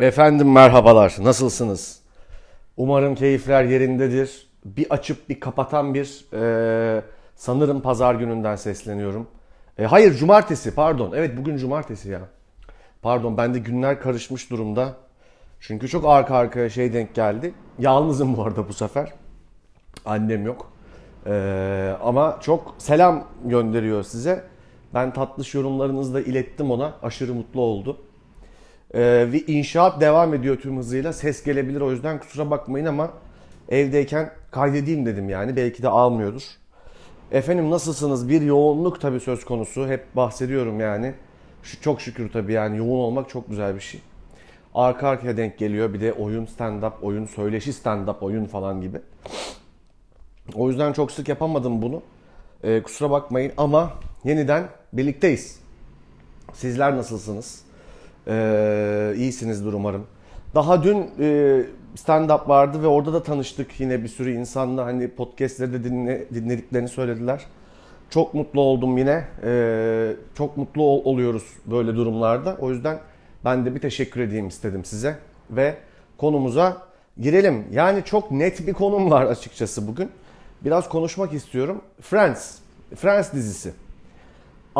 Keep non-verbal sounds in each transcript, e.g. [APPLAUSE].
Efendim merhabalar, nasılsınız? Umarım keyifler yerindedir. Bir açıp bir kapatan bir e, sanırım pazar gününden sesleniyorum. E, hayır cumartesi pardon. Evet bugün cumartesi ya. Pardon bende günler karışmış durumda. Çünkü çok arka arkaya şey denk geldi. Yalnızım bu arada bu sefer. Annem yok. E, ama çok selam gönderiyor size. Ben tatlış yorumlarınızı da ilettim ona. Aşırı mutlu oldu. Ee, ve inşaat devam ediyor tüm hızıyla. Ses gelebilir o yüzden kusura bakmayın ama evdeyken kaydedeyim dedim yani. Belki de almıyordur. Efendim nasılsınız? Bir yoğunluk tabii söz konusu. Hep bahsediyorum yani. Şu çok şükür tabii yani yoğun olmak çok güzel bir şey. Arka arkaya denk geliyor. Bir de oyun stand-up, oyun söyleşi stand-up, oyun falan gibi. O yüzden çok sık yapamadım bunu. Ee, kusura bakmayın ama yeniden birlikteyiz. Sizler nasılsınız? Ee, iyisinizdir umarım. Daha dün e, stand-up vardı ve orada da tanıştık yine bir sürü insanla. Hani podcastleri de dinle, dinlediklerini söylediler. Çok mutlu oldum yine. Ee, çok mutlu ol, oluyoruz böyle durumlarda. O yüzden ben de bir teşekkür edeyim istedim size. Ve konumuza girelim. Yani çok net bir konum var açıkçası bugün. Biraz konuşmak istiyorum. Friends. Friends dizisi.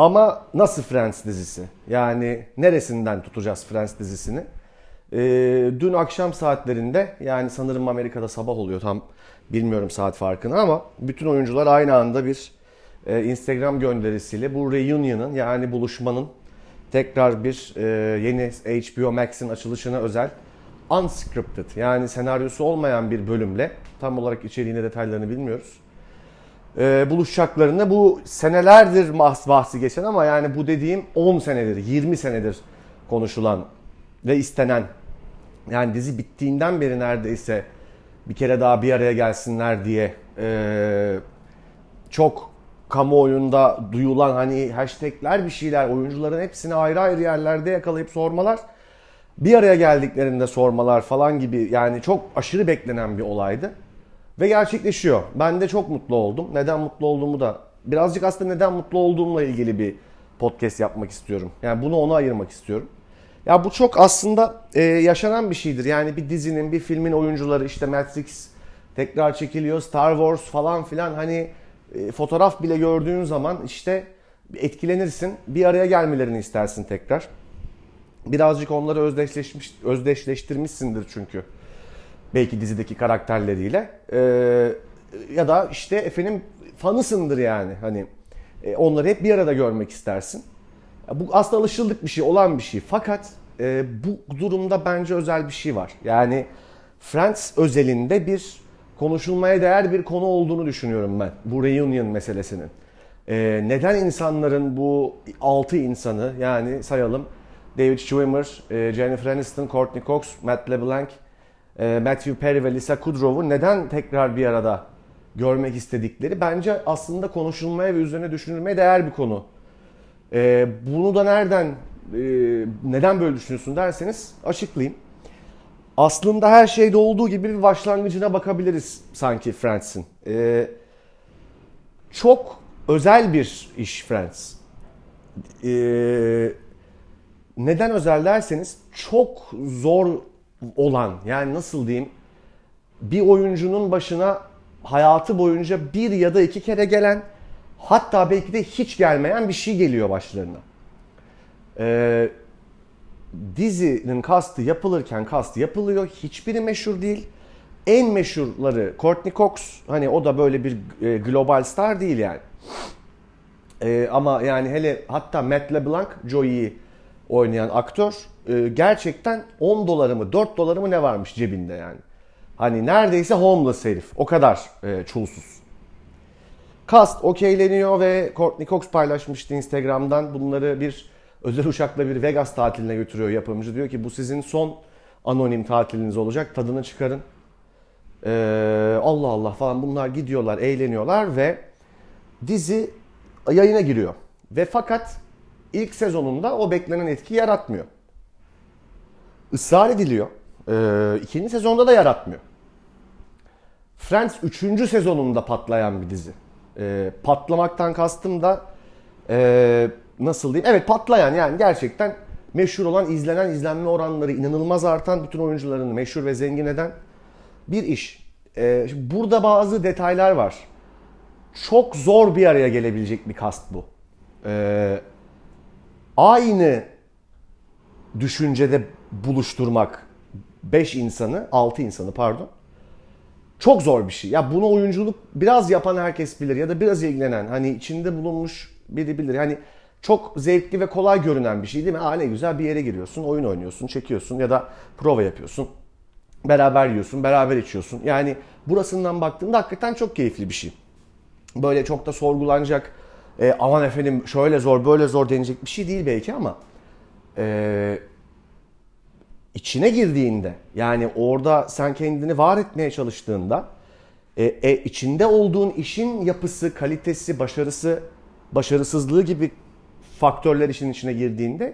Ama nasıl Friends dizisi? Yani neresinden tutacağız Friends dizisini? Ee, dün akşam saatlerinde yani sanırım Amerika'da sabah oluyor tam bilmiyorum saat farkını ama bütün oyuncular aynı anda bir e, Instagram gönderisiyle bu reunion'ın yani buluşmanın tekrar bir e, yeni HBO Max'in açılışına özel unscripted yani senaryosu olmayan bir bölümle tam olarak içeriğine detaylarını bilmiyoruz e, buluşacaklarını bu senelerdir bahsi geçen ama yani bu dediğim 10 senedir, 20 senedir konuşulan ve istenen yani dizi bittiğinden beri neredeyse bir kere daha bir araya gelsinler diye e, çok kamuoyunda duyulan hani hashtagler bir şeyler oyuncuların hepsini ayrı ayrı yerlerde yakalayıp sormalar bir araya geldiklerinde sormalar falan gibi yani çok aşırı beklenen bir olaydı. Ve gerçekleşiyor. Ben de çok mutlu oldum. Neden mutlu olduğumu da birazcık aslında neden mutlu olduğumla ilgili bir podcast yapmak istiyorum. Yani bunu ona ayırmak istiyorum. Ya bu çok aslında e, yaşanan bir şeydir. Yani bir dizinin, bir filmin oyuncuları işte Matrix tekrar çekiliyor, Star Wars falan filan hani e, fotoğraf bile gördüğün zaman işte etkilenirsin. Bir araya gelmelerini istersin tekrar. Birazcık onları özdeşleşmiş, özdeşleştirmişsindir çünkü belki dizideki karakterleriyle. Ee, ya da işte efendim fanısındır yani hani e, onları hep bir arada görmek istersin. Bu aslında alışıldık bir şey, olan bir şey. Fakat e, bu durumda bence özel bir şey var. Yani Friends özelinde bir konuşulmaya değer bir konu olduğunu düşünüyorum ben. Bu reunion meselesinin. E, neden insanların bu altı insanı yani sayalım David Schwimmer, e, Jennifer Aniston, Courtney Cox, Matt LeBlanc, e, Matthew Perry ve Lisa Kudrow'u neden tekrar bir arada görmek istedikleri bence aslında konuşulmaya ve üzerine düşünülmeye değer bir konu. E, bunu da nereden, e, neden böyle düşünüyorsun derseniz açıklayayım. Aslında her şeyde olduğu gibi bir başlangıcına bakabiliriz sanki Friends'in. çok özel bir iş Friends. neden özel derseniz çok zor olan yani nasıl diyeyim bir oyuncunun başına hayatı boyunca bir ya da iki kere gelen hatta belki de hiç gelmeyen bir şey geliyor başlarına. Ee, dizinin kastı yapılırken kastı yapılıyor. Hiçbiri meşhur değil. En meşhurları Courtney Cox. Hani o da böyle bir e, global star değil yani. Ee, ama yani hele hatta Matt LeBlanc, Joey'i oynayan aktör e, gerçekten 10 doları mı 4 doları mı ne varmış cebinde yani. Hani neredeyse homeless herif. O kadar e, çulsuz. Cast okeyleniyor ve Courtney Cox paylaşmıştı Instagram'dan. Bunları bir özel uçakla bir Vegas tatiline götürüyor yapımcı. Diyor ki bu sizin son anonim tatiliniz olacak. Tadını çıkarın. Ee, Allah Allah falan bunlar gidiyorlar, eğleniyorlar ve dizi yayına giriyor. Ve fakat ilk sezonunda o beklenen etki yaratmıyor. Israr ediliyor. Ee, ikinci sezonda da yaratmıyor. Friends üçüncü sezonunda patlayan bir dizi. Ee, patlamaktan kastım da e, nasıl diyeyim? Evet patlayan yani gerçekten meşhur olan izlenen izlenme oranları inanılmaz artan bütün oyuncularını meşhur ve zengin eden bir iş. Ee, burada bazı detaylar var. Çok zor bir araya gelebilecek bir kast bu. Ee, aynı düşüncede buluşturmak 5 insanı, 6 insanı pardon. Çok zor bir şey. Ya bunu oyunculuk biraz yapan herkes bilir ya da biraz ilgilenen hani içinde bulunmuş biri bilir. Yani çok zevkli ve kolay görünen bir şey değil mi? Aa ne güzel bir yere giriyorsun, oyun oynuyorsun, çekiyorsun ya da prova yapıyorsun. Beraber yiyorsun, beraber içiyorsun. Yani burasından baktığında hakikaten çok keyifli bir şey. Böyle çok da sorgulanacak, e, aman efendim şöyle zor, böyle zor denecek bir şey değil belki ama e, içine girdiğinde yani orada sen kendini var etmeye çalıştığında e, e, içinde olduğun işin yapısı, kalitesi, başarısı, başarısızlığı gibi faktörler işin içine girdiğinde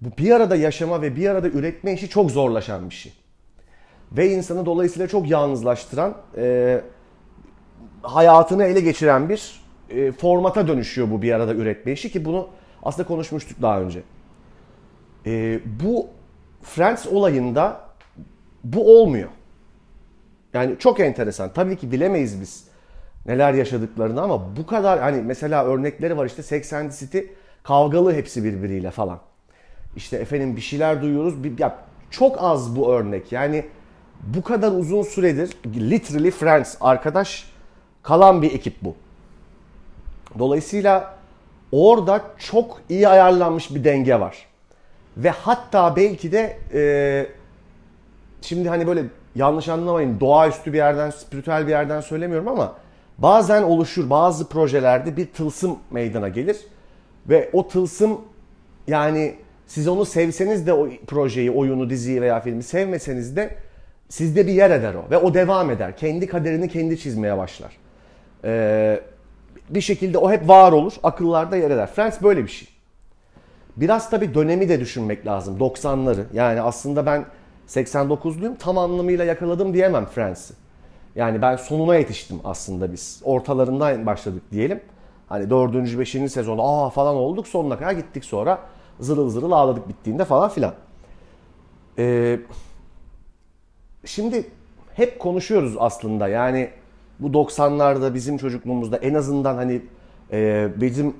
bu bir arada yaşama ve bir arada üretme işi çok zorlaşan bir şey. Ve insanı dolayısıyla çok yalnızlaştıran, e, hayatını ele geçiren bir e, formata dönüşüyor bu bir arada üretme işi ki bunu aslında konuşmuştuk daha önce. E, bu Friends olayında bu olmuyor. Yani çok enteresan. Tabii ki bilemeyiz biz neler yaşadıklarını ama bu kadar hani mesela örnekleri var işte Sex and the City kavgalı hepsi birbiriyle falan. İşte efendim bir şeyler duyuyoruz. Bir, ya çok az bu örnek. Yani bu kadar uzun süredir literally friends arkadaş kalan bir ekip bu. Dolayısıyla orada çok iyi ayarlanmış bir denge var. Ve hatta belki de e, şimdi hani böyle yanlış anlamayın doğaüstü bir yerden, spiritüel bir yerden söylemiyorum ama bazen oluşur bazı projelerde bir tılsım meydana gelir. Ve o tılsım yani siz onu sevseniz de o projeyi, oyunu, diziyi veya filmi sevmeseniz de sizde bir yer eder o. Ve o devam eder. Kendi kaderini kendi çizmeye başlar. Ee, bir şekilde o hep var olur. Akıllarda yer eder. Friends böyle bir şey. Biraz tabii dönemi de düşünmek lazım. 90'ları. Yani aslında ben 89'luyum. Tam anlamıyla yakaladım diyemem Friends'i. Yani ben sonuna yetiştim aslında biz. Ortalarından başladık diyelim. Hani 4. 5. sezonu aa falan olduk sonuna kadar gittik sonra zırıl zırıl ağladık bittiğinde falan filan. Ee, şimdi hep konuşuyoruz aslında yani bu 90'larda bizim çocukluğumuzda en azından hani e, bizim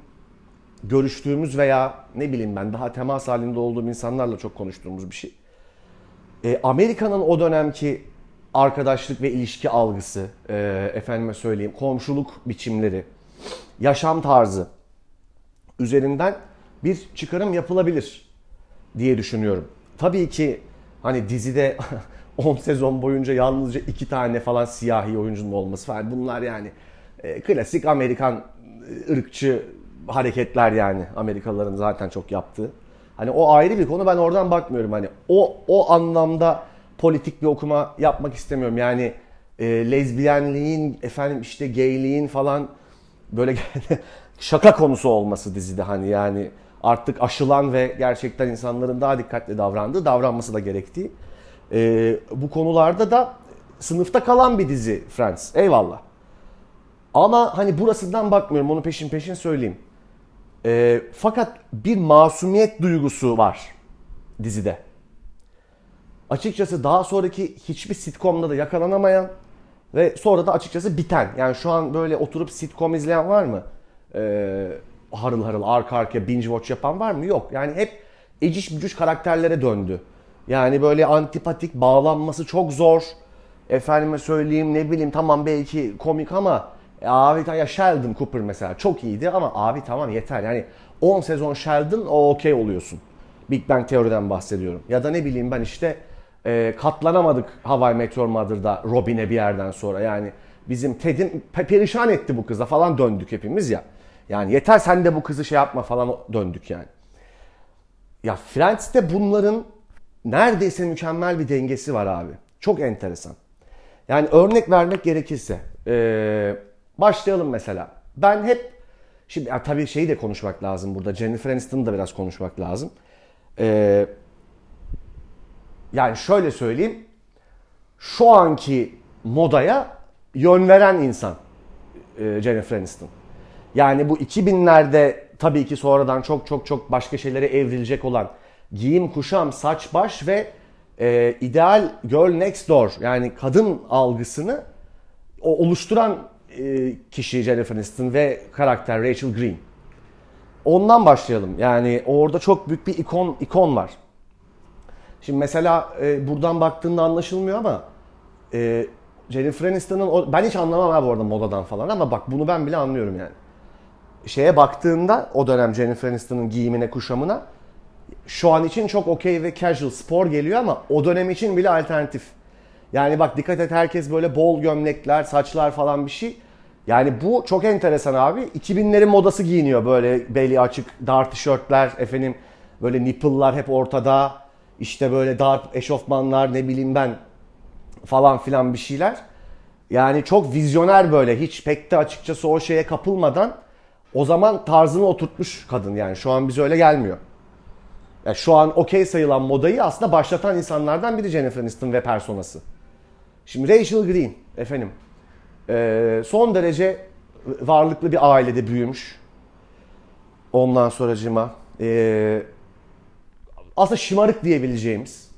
görüştüğümüz veya ne bileyim ben daha temas halinde olduğum insanlarla çok konuştuğumuz bir şey. E, Amerika'nın o dönemki arkadaşlık ve ilişki algısı, e, efendime söyleyeyim komşuluk biçimleri, yaşam tarzı üzerinden bir çıkarım yapılabilir diye düşünüyorum. Tabii ki hani dizide [LAUGHS] 10 sezon boyunca yalnızca iki tane falan siyahi oyuncunun olması falan bunlar yani e, klasik Amerikan e, ırkçı hareketler yani Amerikalıların zaten çok yaptığı. Hani o ayrı bir konu ben oradan bakmıyorum hani o o anlamda politik bir okuma yapmak istemiyorum. Yani e, lezbiyenliğin efendim işte gayliğin falan böyle [LAUGHS] şaka konusu olması dizide hani yani artık aşılan ve gerçekten insanların daha dikkatli davrandığı, davranması da gerektiği. E, bu konularda da sınıfta kalan bir dizi Friends. Eyvallah. Ama hani burasından bakmıyorum onu peşin peşin söyleyeyim. E, fakat bir masumiyet duygusu var dizide. Açıkçası daha sonraki hiçbir sitcomda da yakalanamayan ve sonra da açıkçası biten. Yani şu an böyle oturup sitcom izleyen var mı? Ee, harıl harıl arka arkaya binge watch yapan var mı? Yok. Yani hep eciş bücüş karakterlere döndü. Yani böyle antipatik bağlanması çok zor. Efendime söyleyeyim ne bileyim tamam belki komik ama e, abi ya Sheldon Cooper mesela çok iyiydi ama abi tamam yeter. Yani 10 sezon Sheldon o okey oluyorsun. Big Bang Teori'den bahsediyorum. Ya da ne bileyim ben işte e, katlanamadık Hawaii Meteor Mother'da Robin'e bir yerden sonra. Yani bizim Ted'in perişan etti bu kıza falan döndük hepimiz ya. Yani yeter sen de bu kızı şey yapma falan döndük yani. Ya Friends'te bunların neredeyse mükemmel bir dengesi var abi. Çok enteresan. Yani örnek vermek gerekirse ee, başlayalım mesela. Ben hep şimdi ya tabii şeyi de konuşmak lazım burada. Jennifer Aniston'ı da biraz konuşmak lazım. Ee, yani şöyle söyleyeyim. Şu anki modaya yön veren insan e, Jennifer Aniston. Yani bu 2000'lerde tabii ki sonradan çok çok çok başka şeylere evrilecek olan giyim, kuşam, saç, baş ve e, ideal girl next door yani kadın algısını oluşturan e, kişi Jennifer Aniston ve karakter Rachel Green. Ondan başlayalım. Yani orada çok büyük bir ikon ikon var. Şimdi mesela e, buradan baktığında anlaşılmıyor ama e, Jennifer Aniston'un ben hiç anlamam abi orada modadan falan ama bak bunu ben bile anlıyorum yani. Şeye baktığında o dönem Jennifer Aniston'un giyimine, kuşamına şu an için çok okey ve casual spor geliyor ama o dönem için bile alternatif. Yani bak dikkat et herkes böyle bol gömlekler, saçlar falan bir şey. Yani bu çok enteresan abi. 2000'lerin modası giyiniyor böyle beli açık dar tişörtler efendim böyle nipple'lar hep ortada. İşte böyle dar eşofmanlar ne bileyim ben falan filan bir şeyler. Yani çok vizyoner böyle hiç pek de açıkçası o şeye kapılmadan o zaman tarzını oturtmuş kadın yani şu an bize öyle gelmiyor. Yani şu an okey sayılan modayı aslında başlatan insanlardan biri Jennifer Aniston ve personası. Şimdi Rachel Green efendim e, son derece varlıklı bir ailede büyümüş. Ondan sonracıma e, aslında şımarık diyebileceğimiz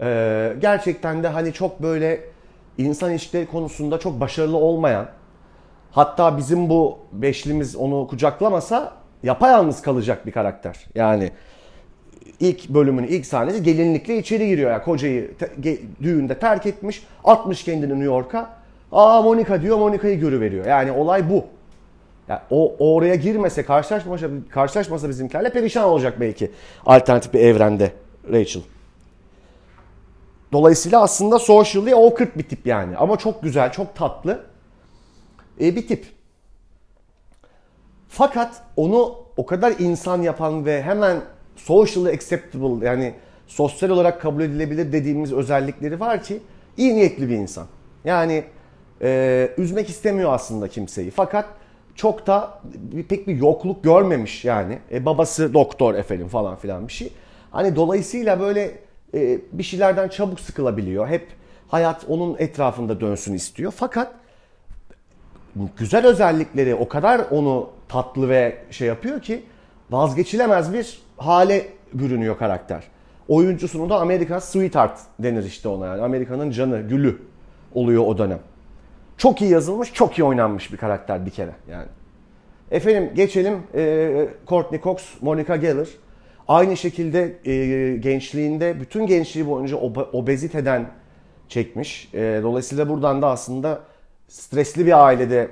e, gerçekten de hani çok böyle insan ilişkileri konusunda çok başarılı olmayan hatta bizim bu beşlimiz onu kucaklamasa yapayalnız kalacak bir karakter. Yani ilk bölümün ilk sahnesi gelinlikle içeri giriyor. Yani kocayı te, ge, düğünde terk etmiş, atmış kendini New York'a. Aa Monica diyor, Monica'yı görüveriyor. Yani olay bu. Yani o, oraya girmese, karşılaşmasa, karşılaşmasa bizimkilerle perişan olacak belki alternatif bir evrende Rachel. Dolayısıyla aslında socially awkward bir tip yani. Ama çok güzel, çok tatlı e, bir tip. Fakat onu o kadar insan yapan ve hemen socially acceptable yani sosyal olarak kabul edilebilir dediğimiz özellikleri var ki iyi niyetli bir insan. Yani e, üzmek istemiyor aslında kimseyi. Fakat çok da pek bir yokluk görmemiş yani. E, babası doktor efendim falan filan bir şey. Hani dolayısıyla böyle e, bir şeylerden çabuk sıkılabiliyor. Hep hayat onun etrafında dönsün istiyor. Fakat güzel özellikleri o kadar onu tatlı ve şey yapıyor ki vazgeçilemez bir hale bürünüyor karakter. Oyuncusunu da Amerika Sweetheart denir işte ona yani. Amerika'nın canı, gülü oluyor o dönem. Çok iyi yazılmış, çok iyi oynanmış bir karakter bir kere yani. Efendim geçelim e, Courtney Cox, Monica Geller. Aynı şekilde e, gençliğinde, bütün gençliği boyunca obeziteden çekmiş. E, dolayısıyla buradan da aslında stresli bir ailede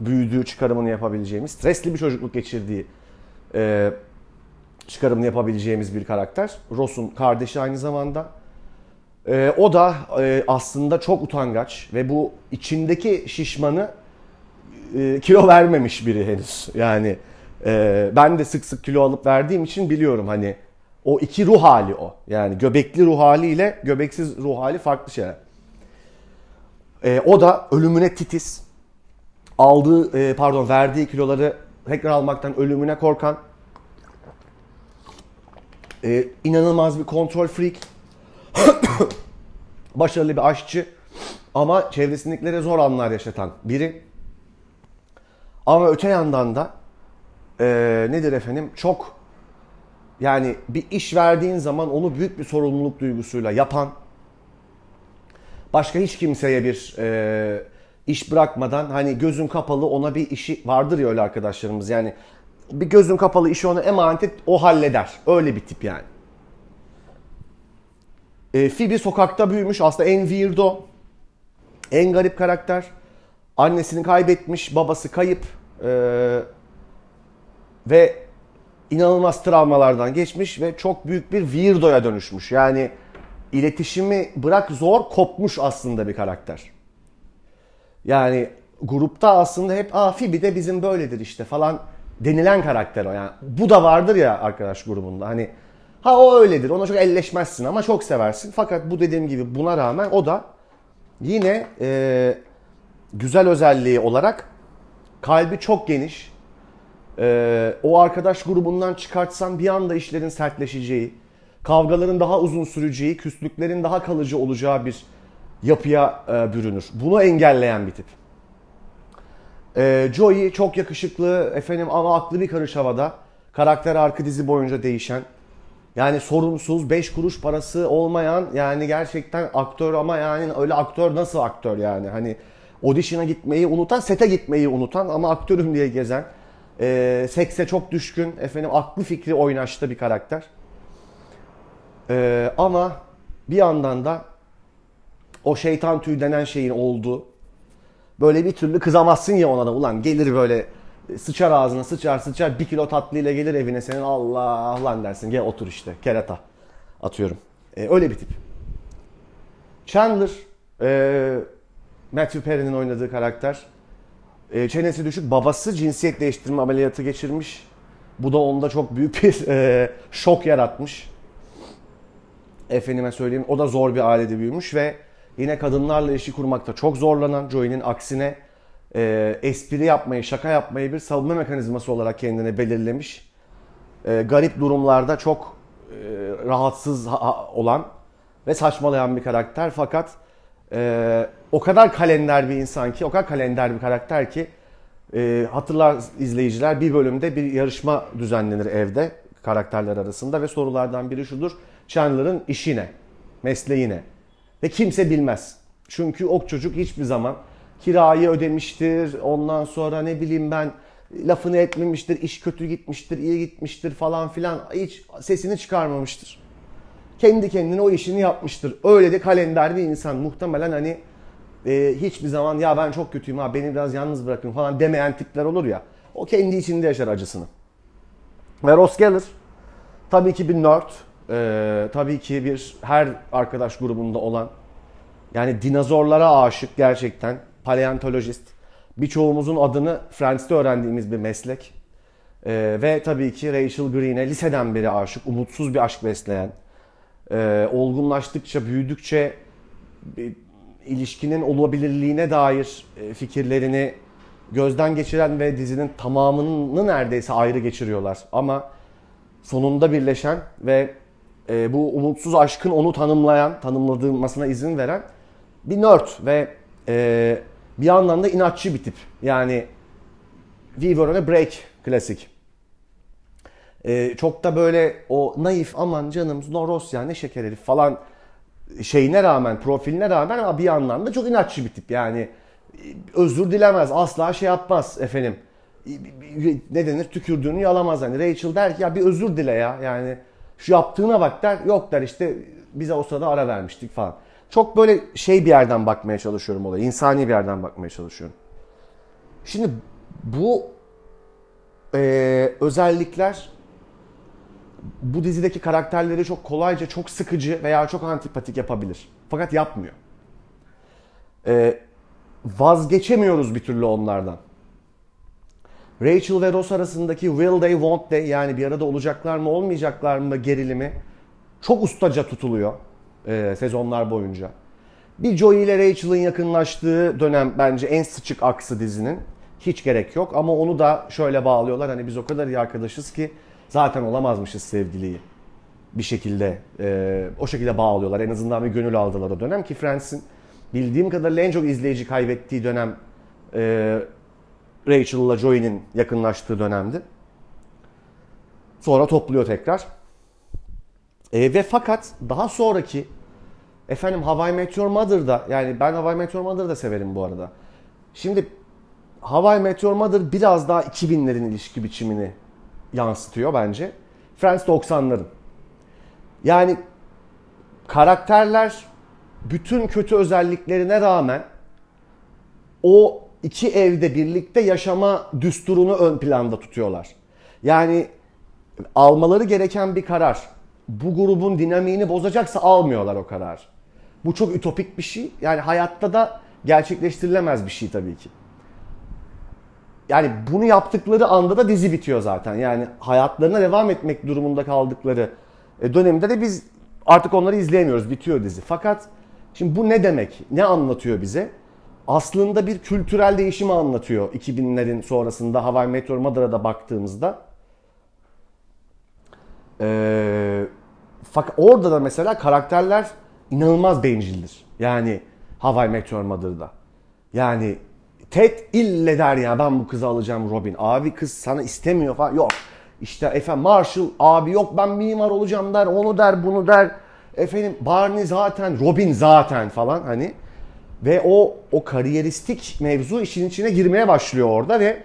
büyüdüğü çıkarımını yapabileceğimiz, stresli bir çocukluk geçirdiği e, çıkarımını yapabileceğimiz bir karakter. Ross'un kardeşi aynı zamanda. E, o da e, aslında çok utangaç ve bu içindeki şişmanı e, kilo vermemiş biri henüz. Yani e, ben de sık sık kilo alıp verdiğim için biliyorum hani o iki ruh hali o. Yani göbekli ruh haliyle göbeksiz ruh hali farklı şeyler. E, o da ölümüne titiz. Aldığı e, pardon verdiği kiloları tekrar almaktan ölümüne korkan e, inanılmaz bir kontrol freak. [COUGHS] Başarılı bir aşçı. Ama çevresindekilere zor anlar yaşatan biri. Ama öte yandan da e, nedir efendim çok yani bir iş verdiğin zaman onu büyük bir sorumluluk duygusuyla yapan başka hiç kimseye bir e, iş bırakmadan hani gözün kapalı ona bir işi vardır ya öyle arkadaşlarımız yani bir gözün kapalı işi ona emanet et o halleder. Öyle bir tip yani. E, Phoebe sokakta büyümüş aslında en weirdo, en garip karakter. Annesini kaybetmiş, babası kayıp ee, ve inanılmaz travmalardan geçmiş ve çok büyük bir weirdo'ya dönüşmüş. Yani iletişimi bırak zor kopmuş aslında bir karakter. Yani grupta aslında hep aa Phoebe de bizim böyledir işte falan denilen karakter o. Yani bu da vardır ya arkadaş grubunda. Hani ha o öyledir. Ona çok elleşmezsin ama çok seversin. Fakat bu dediğim gibi buna rağmen o da yine e, güzel özelliği olarak kalbi çok geniş. E, o arkadaş grubundan çıkartsan bir anda işlerin sertleşeceği, kavgaların daha uzun süreceği, küslüklerin daha kalıcı olacağı bir yapıya e, bürünür. Bunu engelleyen bir tip. E, Joey çok yakışıklı efendim ama aklı bir karış havada. Karakter arka dizi boyunca değişen. Yani sorumsuz, 5 kuruş parası olmayan yani gerçekten aktör ama yani öyle aktör nasıl aktör yani? Hani audition'a gitmeyi unutan, sete gitmeyi unutan ama aktörüm diye gezen, e, sekse çok düşkün, efendim aklı fikri oynaşta bir karakter. E, ama bir yandan da o şeytan tüy denen şeyin olduğu, böyle bir türlü kızamazsın ya ona da ulan gelir böyle sıçar ağzına sıçar sıçar bir kilo tatlıyla gelir evine senin Allah lan dersin gel otur işte kerata atıyorum. E, öyle bir tip. Chandler e, Matthew Perry'nin oynadığı karakter e, çenesi düşük babası cinsiyet değiştirme ameliyatı geçirmiş. Bu da onda çok büyük bir e, şok yaratmış. Efendime söyleyeyim o da zor bir ailede büyümüş ve yine kadınlarla ilişki kurmakta çok zorlanan Joey'nin aksine e, espri yapmayı, şaka yapmayı bir savunma mekanizması olarak kendine belirlemiş. E, garip durumlarda çok e, rahatsız olan ve saçmalayan bir karakter fakat e, o kadar kalender bir insan ki, o kadar kalender bir karakter ki e, hatırlar izleyiciler bir bölümde bir yarışma düzenlenir evde karakterler arasında ve sorulardan biri şudur. Chandler'ın işi ne? Ve kimse bilmez. Çünkü o çocuk hiçbir zaman kirayı ödemiştir. Ondan sonra ne bileyim ben lafını etmemiştir. iş kötü gitmiştir, iyi gitmiştir falan filan. Hiç sesini çıkarmamıştır. Kendi kendine o işini yapmıştır. Öyle de kalender bir insan. Muhtemelen hani e, hiçbir zaman ya ben çok kötüyüm ha beni biraz yalnız bırakın falan demeyen tipler olur ya. O kendi içinde yaşar acısını. Ve Ross Geller tabii ki bir nerd. E, tabii ki bir her arkadaş grubunda olan yani dinozorlara aşık gerçekten paleontolojist. Birçoğumuzun adını Friends'te öğrendiğimiz bir meslek. Ee, ve tabii ki Rachel Green'e liseden beri aşık, umutsuz bir aşk besleyen, e, olgunlaştıkça, büyüdükçe bir ilişkinin olabilirliğine dair e, fikirlerini gözden geçiren ve dizinin tamamını neredeyse ayrı geçiriyorlar. Ama sonunda birleşen ve e, bu umutsuz aşkın onu tanımlayan, tanımladığımasına izin veren bir nerd ve e, bir yandan da inatçı bir tip. Yani We Were on a Break klasik. Ee, çok da böyle o naif aman canım Noros ya ne şeker herif falan şeyine rağmen profiline rağmen ama bir yandan da çok inatçı bir tip. Yani özür dilemez asla şey yapmaz efendim. Ne denir tükürdüğünü yalamaz. Hani Rachel der ki ya bir özür dile ya yani şu yaptığına bak der yok der işte bize o sırada ara vermiştik falan. Çok böyle şey bir yerden bakmaya çalışıyorum olaya. insani bir yerden bakmaya çalışıyorum. Şimdi bu e, özellikler bu dizideki karakterleri çok kolayca çok sıkıcı veya çok antipatik yapabilir. Fakat yapmıyor. E, vazgeçemiyoruz bir türlü onlardan. Rachel ve Ross arasındaki will they won't they yani bir arada olacaklar mı olmayacaklar mı gerilimi çok ustaca tutuluyor e, sezonlar boyunca. Bir Joey ile Rachel'ın yakınlaştığı dönem bence en sıçık aksı dizinin. Hiç gerek yok ama onu da şöyle bağlıyorlar. Hani biz o kadar iyi arkadaşız ki zaten olamazmışız sevgiliyi. Bir şekilde e, o şekilde bağlıyorlar. En azından bir gönül aldılar o dönem ki Friends'in bildiğim kadarıyla en çok izleyici kaybettiği dönem e, Rachel ile Joey'nin yakınlaştığı dönemdi. Sonra topluyor tekrar. E, ve fakat daha sonraki efendim Hawaii Meteor Mother'da yani ben Hawaii Meteor Mother'ı da severim bu arada. Şimdi Hawaii Meteor Mother biraz daha 2000'lerin ilişki biçimini yansıtıyor bence. Friends 90'ların. Yani karakterler bütün kötü özelliklerine rağmen o iki evde birlikte yaşama düsturunu ön planda tutuyorlar. Yani almaları gereken bir karar bu grubun dinamiğini bozacaksa almıyorlar o karar. Bu çok ütopik bir şey. Yani hayatta da gerçekleştirilemez bir şey tabii ki. Yani bunu yaptıkları anda da dizi bitiyor zaten. Yani hayatlarına devam etmek durumunda kaldıkları e, dönemde de biz artık onları izleyemiyoruz. Bitiyor dizi. Fakat şimdi bu ne demek? Ne anlatıyor bize? Aslında bir kültürel değişimi anlatıyor 2000'lerin sonrasında Hawaii Meteor Mother'a da baktığımızda. Ee, fakat orada da mesela karakterler inanılmaz bencildir. Yani Hawaii Meteor Mother'da. Yani Ted ille der ya ben bu kızı alacağım Robin. Abi kız sana istemiyor falan. Yok. İşte efendim Marshall abi yok ben mimar olacağım der, onu der, bunu der. Efendim Barney zaten, Robin zaten falan hani. Ve o o kariyeristik mevzu işin içine girmeye başlıyor orada ve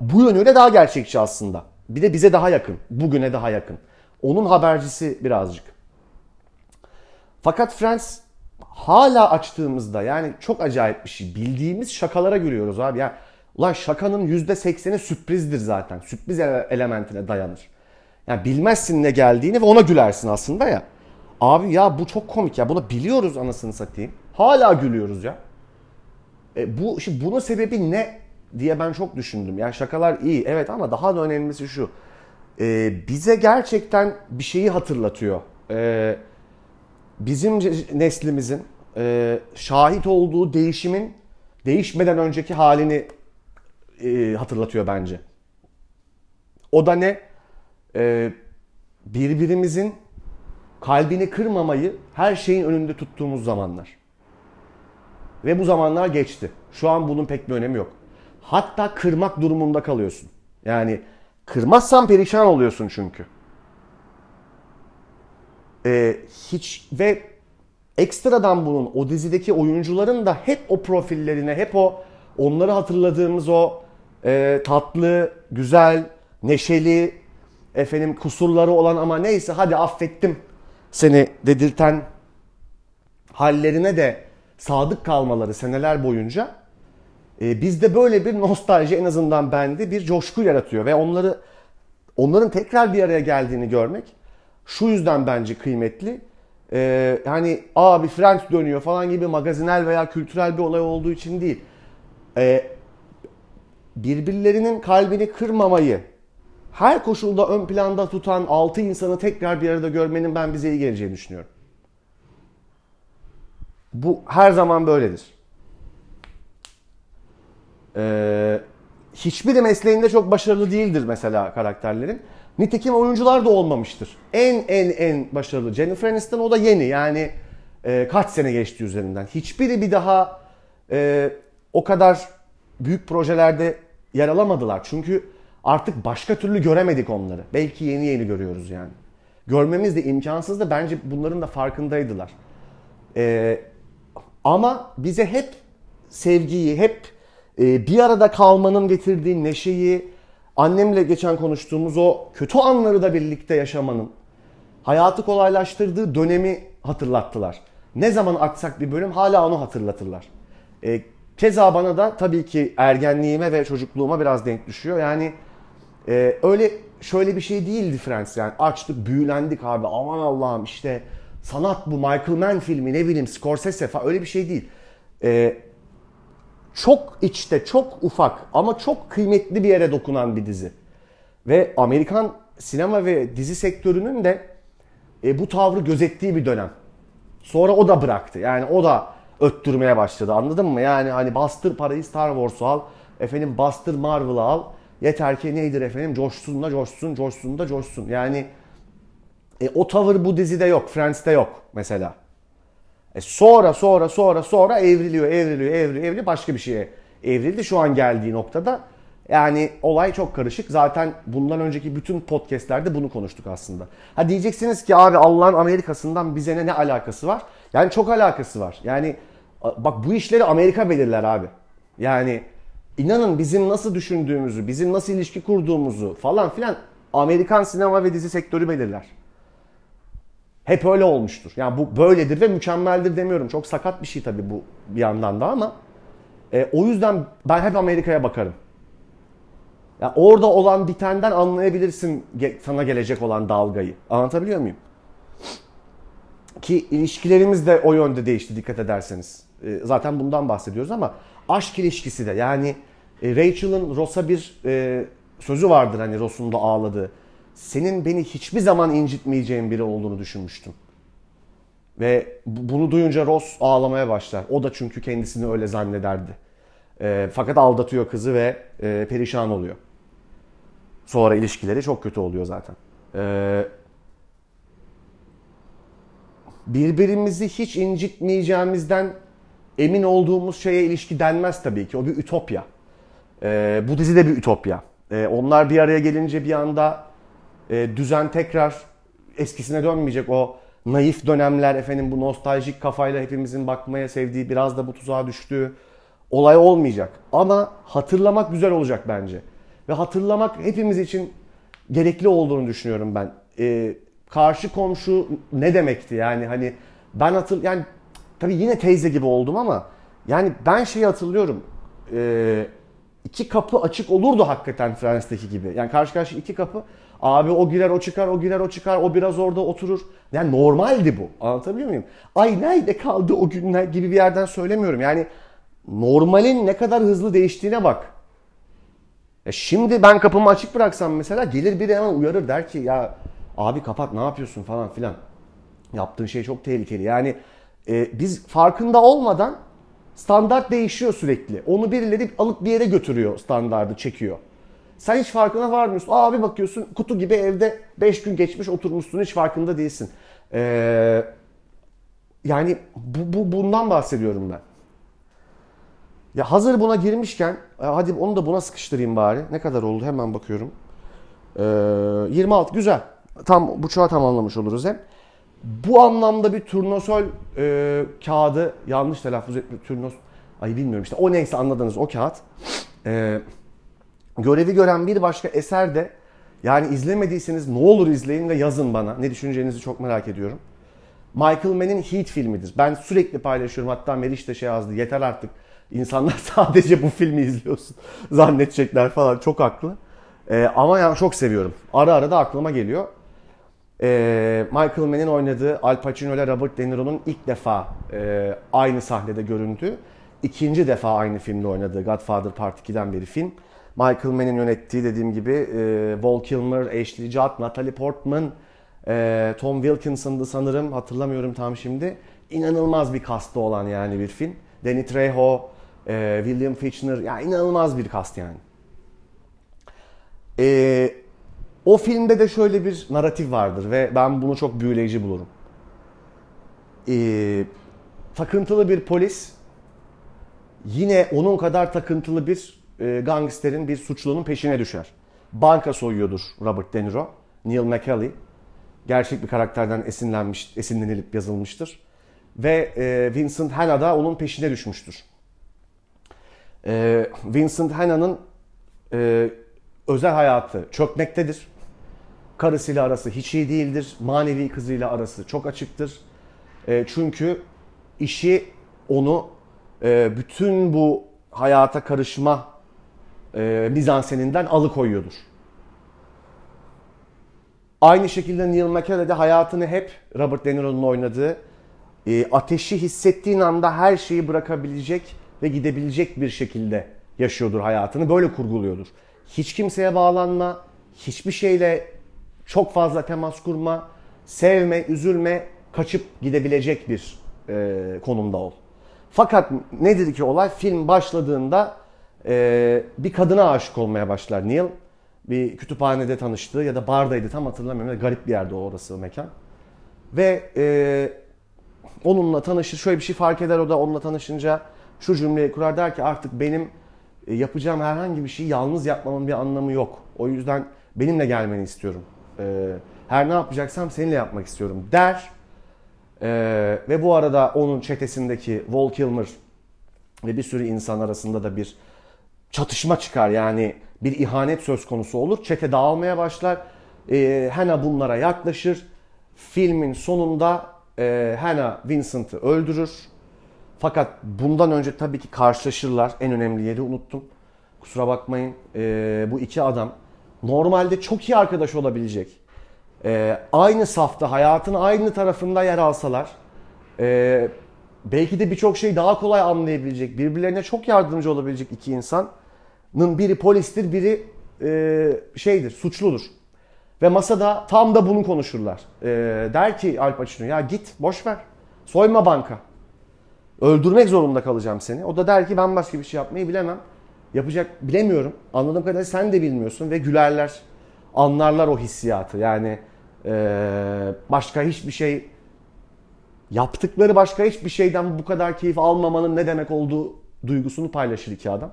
bu yönüyle daha gerçekçi aslında. Bir de bize daha yakın, bugüne daha yakın. Onun habercisi birazcık. Fakat Friends hala açtığımızda yani çok acayip bir şey. Bildiğimiz şakalara gülüyoruz abi. Ya ulan şakanın %80'i sürprizdir zaten. Sürpriz elementine dayanır. Yani bilmezsin ne geldiğini ve ona gülersin aslında ya. Abi ya bu çok komik ya. Bunu biliyoruz anasını satayım. Hala gülüyoruz ya. E bu şimdi bunun sebebi ne diye ben çok düşündüm. Yani şakalar iyi evet ama daha da önemlisi şu. E, bize gerçekten bir şeyi hatırlatıyor. E, bizim neslimizin e, şahit olduğu değişimin değişmeden önceki halini e, hatırlatıyor bence. O da ne? E, birbirimizin kalbini kırmamayı her şeyin önünde tuttuğumuz zamanlar. Ve bu zamanlar geçti. Şu an bunun pek bir önemi yok. Hatta kırmak durumunda kalıyorsun. Yani kırmazsan perişan oluyorsun çünkü. Ee, hiç ve ekstradan bunun o dizideki oyuncuların da hep o profillerine, hep o onları hatırladığımız o e, tatlı, güzel, neşeli, efendim kusurları olan ama neyse hadi affettim seni dedirten hallerine de sadık kalmaları seneler boyunca e, bizde böyle bir nostalji en azından bende bir coşku yaratıyor ve onları onların tekrar bir araya geldiğini görmek şu yüzden bence kıymetli. E, hani abi Friends dönüyor falan gibi magazinel veya kültürel bir olay olduğu için değil. E, birbirlerinin kalbini kırmamayı her koşulda ön planda tutan altı insanı tekrar bir arada görmenin ben bize iyi geleceğini düşünüyorum. Bu her zaman böyledir. Ee, hiçbiri mesleğinde çok başarılı değildir mesela karakterlerin. Nitekim oyuncular da olmamıştır. En en en başarılı Jennifer Aniston o da yeni yani e, kaç sene geçti üzerinden. Hiçbiri bir daha e, o kadar büyük projelerde yer alamadılar. Çünkü artık başka türlü göremedik onları. Belki yeni yeni görüyoruz yani. Görmemiz de imkansız da bence bunların da farkındaydılar. Ee, ama bize hep sevgiyi, hep e, bir arada kalmanın getirdiği neşeyi, annemle geçen konuştuğumuz o kötü anları da birlikte yaşamanın, hayatı kolaylaştırdığı dönemi hatırlattılar. Ne zaman açsak bir bölüm hala onu hatırlatırlar. E, keza bana da tabii ki ergenliğime ve çocukluğuma biraz denk düşüyor. Yani e, öyle şöyle bir şey değildi Friends yani açtık büyülendik abi aman Allah'ım işte sanat bu Michael Mann filmi ne bileyim Scorsese falan öyle bir şey değil. Ee, çok içte, çok ufak ama çok kıymetli bir yere dokunan bir dizi. Ve Amerikan sinema ve dizi sektörünün de e, bu tavrı gözettiği bir dönem. Sonra o da bıraktı. Yani o da öttürmeye başladı. Anladın mı? Yani hani bastır parayı Star Wars'u al. Efendim bastır Marvel'ı al. Yeter ki neydir efendim? Coşsun da coşsun, coşsun da coşsun. Yani e, o tavır bu dizide yok. Friends'te yok mesela. E, sonra sonra sonra sonra evriliyor, evriliyor, evriliyor, evriliyor. Başka bir şeye evrildi. Şu an geldiği noktada yani olay çok karışık. Zaten bundan önceki bütün podcastlerde bunu konuştuk aslında. Ha diyeceksiniz ki abi Allah'ın Amerika'sından bize ne, ne alakası var? Yani çok alakası var. Yani bak bu işleri Amerika belirler abi. Yani inanın bizim nasıl düşündüğümüzü, bizim nasıl ilişki kurduğumuzu falan filan Amerikan sinema ve dizi sektörü belirler. Hep öyle olmuştur. Yani bu böyledir ve mükemmeldir demiyorum. Çok sakat bir şey tabii bu bir yandan da ama e, o yüzden ben hep Amerika'ya bakarım. Yani orada olan bitenden anlayabilirsin sana gelecek olan dalgayı. Anlatabiliyor muyum? Ki ilişkilerimiz de o yönde değişti dikkat ederseniz. E, zaten bundan bahsediyoruz ama aşk ilişkisi de yani e, Rachel'ın Ross'a bir e, sözü vardır hani Ross'un da ağladığı senin beni hiçbir zaman incitmeyeceğin biri olduğunu düşünmüştüm. Ve bunu duyunca Ross ağlamaya başlar. O da çünkü kendisini öyle zannederdi. E, fakat aldatıyor kızı ve e, perişan oluyor. Sonra ilişkileri çok kötü oluyor zaten. E, birbirimizi hiç incitmeyeceğimizden emin olduğumuz şeye ilişki denmez tabii ki. O bir ütopya. E, bu dizi de bir ütopya. E, onlar bir araya gelince bir anda E, düzen tekrar eskisine dönmeyecek. O naif dönemler efendim bu nostaljik kafayla hepimizin bakmaya sevdiği biraz da bu tuzağa düştüğü olay olmayacak. Ama hatırlamak güzel olacak bence. Ve hatırlamak hepimiz için gerekli olduğunu düşünüyorum ben. Ee, karşı komşu ne demekti yani hani ben hatır yani tabii yine teyze gibi oldum ama yani ben şeyi hatırlıyorum. Ee, iki kapı açık olurdu hakikaten Friends'teki gibi. Yani karşı karşı iki kapı. Abi o girer o çıkar o girer o çıkar o biraz orada oturur. Yani normaldi bu. Anlatabiliyor muyum? Ay nerede kaldı o günler gibi bir yerden söylemiyorum. Yani normalin ne kadar hızlı değiştiğine bak. Ya şimdi ben kapımı açık bıraksam mesela gelir biri hemen uyarır der ki ya abi kapat ne yapıyorsun falan filan. Yaptığın şey çok tehlikeli. Yani e, biz farkında olmadan standart değişiyor sürekli. Onu birileri alıp bir yere götürüyor standardı çekiyor. Sen hiç farkına varmıyorsun. Abi bakıyorsun kutu gibi evde 5 gün geçmiş oturmuşsun hiç farkında değilsin. Ee, yani bu, bu bundan bahsediyorum ben. Ya hazır buna girmişken e, hadi onu da buna sıkıştırayım bari. Ne kadar oldu hemen bakıyorum. Ee, 26 güzel. Tam buçuğa tamamlamış oluruz hem. Bu anlamda bir turnasol e, kağıdı yanlış telaffuz ettim. Turnos ay bilmiyorum işte o neyse anladınız o kağıt. E, görevi gören bir başka eser de yani izlemediyseniz ne olur izleyin ve yazın bana. Ne düşüneceğinizi çok merak ediyorum. Michael Mann'in Heat filmidir. Ben sürekli paylaşıyorum. Hatta Meriç de şey yazdı. Yeter artık. İnsanlar [LAUGHS] sadece bu filmi izliyorsun zannedecekler falan. Çok haklı. Ee, ama yani çok seviyorum. Ara ara da aklıma geliyor. Ee, Michael Mann'in oynadığı Al Pacino ile Robert De Niro'nun ilk defa e, aynı sahnede göründüğü, ikinci defa aynı filmde oynadığı Godfather Part 2'den beri film. Michael Mann'in yönettiği dediğim gibi e, Val Kilmer, Ashley Judd, Natalie Portman, e, Tom Wilkinson'dı sanırım hatırlamıyorum tam şimdi. İnanılmaz bir kastı olan yani bir film. Danny Trejo, e, William Fichtner, yani inanılmaz bir kast yani. E, o filmde de şöyle bir narratif vardır ve ben bunu çok büyüleyici bulurum. E, takıntılı bir polis yine onun kadar takıntılı bir e, gangsterin, bir suçlunun peşine düşer. Banka soyuyordur Robert De Niro. Neil McCauley. Gerçek bir karakterden esinlenmiş, esinlenilip yazılmıştır. Ve e, Vincent Hanna da onun peşine düşmüştür. E, Vincent Hanna'nın e, özel hayatı çökmektedir. Karısıyla arası hiç iyi değildir. Manevi kızıyla arası çok açıktır. E, çünkü işi onu e, bütün bu hayata karışma e, mizanseninden alıkoyuyordur. Aynı şekilde Neil McCauley de hayatını hep Robert De Niro'nun oynadığı e, ateşi hissettiğin anda her şeyi bırakabilecek ve gidebilecek bir şekilde yaşıyordur hayatını. Böyle kurguluyordur. Hiç kimseye bağlanma, hiçbir şeyle çok fazla temas kurma, sevme, üzülme, kaçıp gidebilecek bir e, konumda ol. Fakat nedir ki olay? Film başladığında e, bir kadına aşık olmaya başlar Neil. Bir kütüphanede tanıştığı ya da bardaydı tam hatırlamıyorum. Garip bir yerde o orası mekan. Ve e, onunla tanışır. Şöyle bir şey fark eder o da onunla tanışınca şu cümleyi kurar der ki artık benim e, yapacağım herhangi bir şeyi yalnız yapmamın bir anlamı yok. O yüzden benimle gelmeni istiyorum. E, her ne yapacaksam seninle yapmak istiyorum der. E, ve bu arada onun çetesindeki Val Kilmer ve bir sürü insan arasında da bir çatışma çıkar. Yani bir ihanet söz konusu olur. Çete dağılmaya başlar. E, Hannah bunlara yaklaşır. Filmin sonunda e, Hannah Vincent'ı öldürür. Fakat bundan önce tabii ki karşılaşırlar. En önemli yeri unuttum. Kusura bakmayın. E, bu iki adam normalde çok iyi arkadaş olabilecek. E, aynı safta, hayatın aynı tarafında yer alsalar e, belki de birçok şeyi daha kolay anlayabilecek, birbirlerine çok yardımcı olabilecek iki insanın biri polistir, biri e, şeydir, suçludur. Ve masada tam da bunu konuşurlar. E, der ki Al Pacino ya git boş ver. Soyma banka. Öldürmek zorunda kalacağım seni. O da der ki ben başka bir şey yapmayı bilemem. Yapacak bilemiyorum. Anladığım kadarıyla sen de bilmiyorsun ve gülerler. Anlarlar o hissiyatı. Yani e, başka hiçbir şey yaptıkları başka hiçbir şeyden bu kadar keyif almamanın ne demek olduğu duygusunu paylaşır iki adam.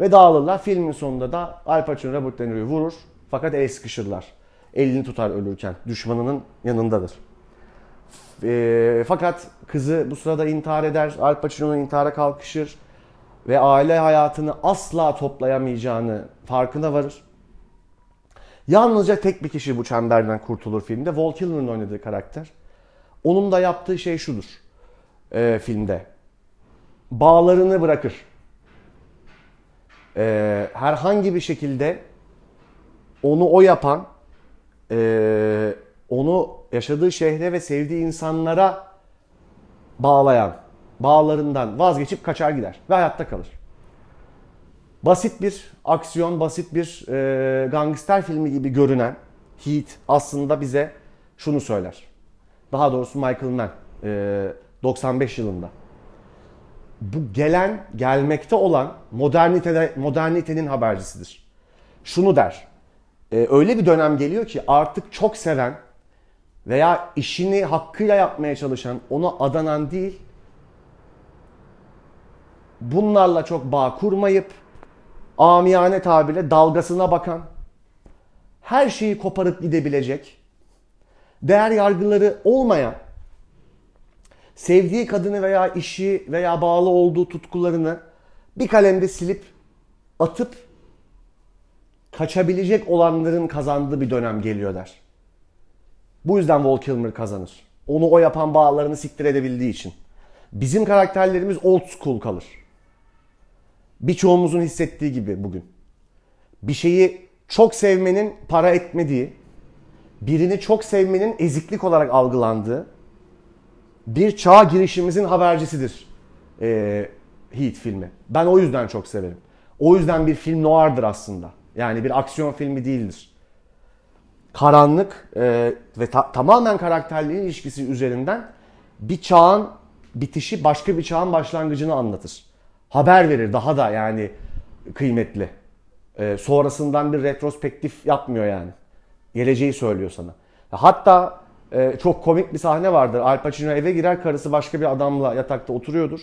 Ve dağılırlar. Filmin sonunda da Al Pacino Robert De Niro'yu vurur. Fakat el sıkışırlar. elini tutar ölürken. Düşmanının yanındadır. E, fakat kızı bu sırada intihar eder. Al Pacino'nun intihara kalkışır. Ve aile hayatını asla toplayamayacağını farkına varır. Yalnızca tek bir kişi bu çemberden kurtulur filmde. Val Kilmer'ın oynadığı karakter. Onun da yaptığı şey şudur e, filmde. Bağlarını bırakır. E, herhangi bir şekilde onu o yapan, e, onu yaşadığı şehre ve sevdiği insanlara bağlayan, bağlarından vazgeçip kaçar gider ve hayatta kalır. Basit bir aksiyon, basit bir e, gangster filmi gibi görünen Heat aslında bize şunu söyler. Daha doğrusu Michael Mann e, 95 yılında. Bu gelen, gelmekte olan modernitede, modernitenin habercisidir. Şunu der. E, öyle bir dönem geliyor ki artık çok seven veya işini hakkıyla yapmaya çalışan, ona adanan değil, bunlarla çok bağ kurmayıp amiyane tabirle dalgasına bakan, her şeyi koparıp gidebilecek, değer yargıları olmayan, sevdiği kadını veya işi veya bağlı olduğu tutkularını bir kalemde silip atıp kaçabilecek olanların kazandığı bir dönem geliyor der. Bu yüzden Val Kilmer kazanır. Onu o yapan bağlarını siktir edebildiği için. Bizim karakterlerimiz old school kalır. Birçoğumuzun hissettiği gibi bugün. Bir şeyi çok sevmenin para etmediği, birini çok sevmenin eziklik olarak algılandığı bir çağ girişimizin habercisidir e, Heat filmi. Ben o yüzden çok severim. O yüzden bir film noir'dır aslında. Yani bir aksiyon filmi değildir. Karanlık e, ve ta- tamamen karakterlerin ilişkisi üzerinden bir çağın bitişi başka bir çağın başlangıcını anlatır. Haber verir daha da yani kıymetli. E, sonrasından bir retrospektif yapmıyor yani. Geleceği söylüyor sana. Hatta e, çok komik bir sahne vardır. Al Pacino eve girer karısı başka bir adamla yatakta oturuyordur.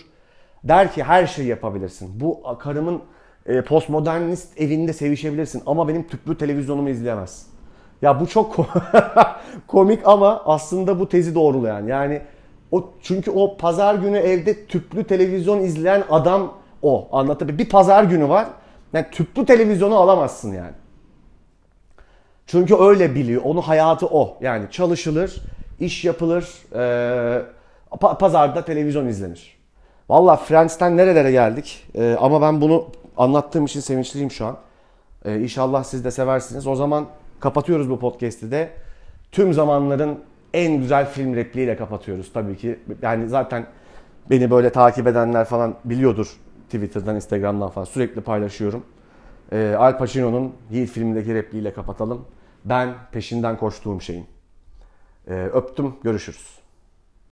Der ki her şeyi yapabilirsin. Bu karımın e, postmodernist evinde sevişebilirsin ama benim tüplü televizyonumu izleyemezsin. Ya bu çok [LAUGHS] komik ama aslında bu tezi doğrulayan. Yani o çünkü o pazar günü evde tüplü televizyon izleyen adam o. Anlatabiliyor. Bir pazar günü var. Yani tüplü televizyonu alamazsın yani. Çünkü öyle biliyor. Onun hayatı o. Yani çalışılır, iş yapılır, e, pazarda televizyon izlenir. Valla Friends'ten nerelere geldik. E, ama ben bunu anlattığım için sevinçliyim şu an. E, inşallah siz de seversiniz. O zaman kapatıyoruz bu podcast'i de. Tüm zamanların en güzel film repliğiyle kapatıyoruz tabii ki. Yani zaten beni böyle takip edenler falan biliyordur Twitter'dan, Instagram'dan falan sürekli paylaşıyorum. E, Al Pacino'nun Yiğit filmindeki repliğiyle kapatalım. Ben peşinden koştuğum şeyin. E, öptüm, görüşürüz.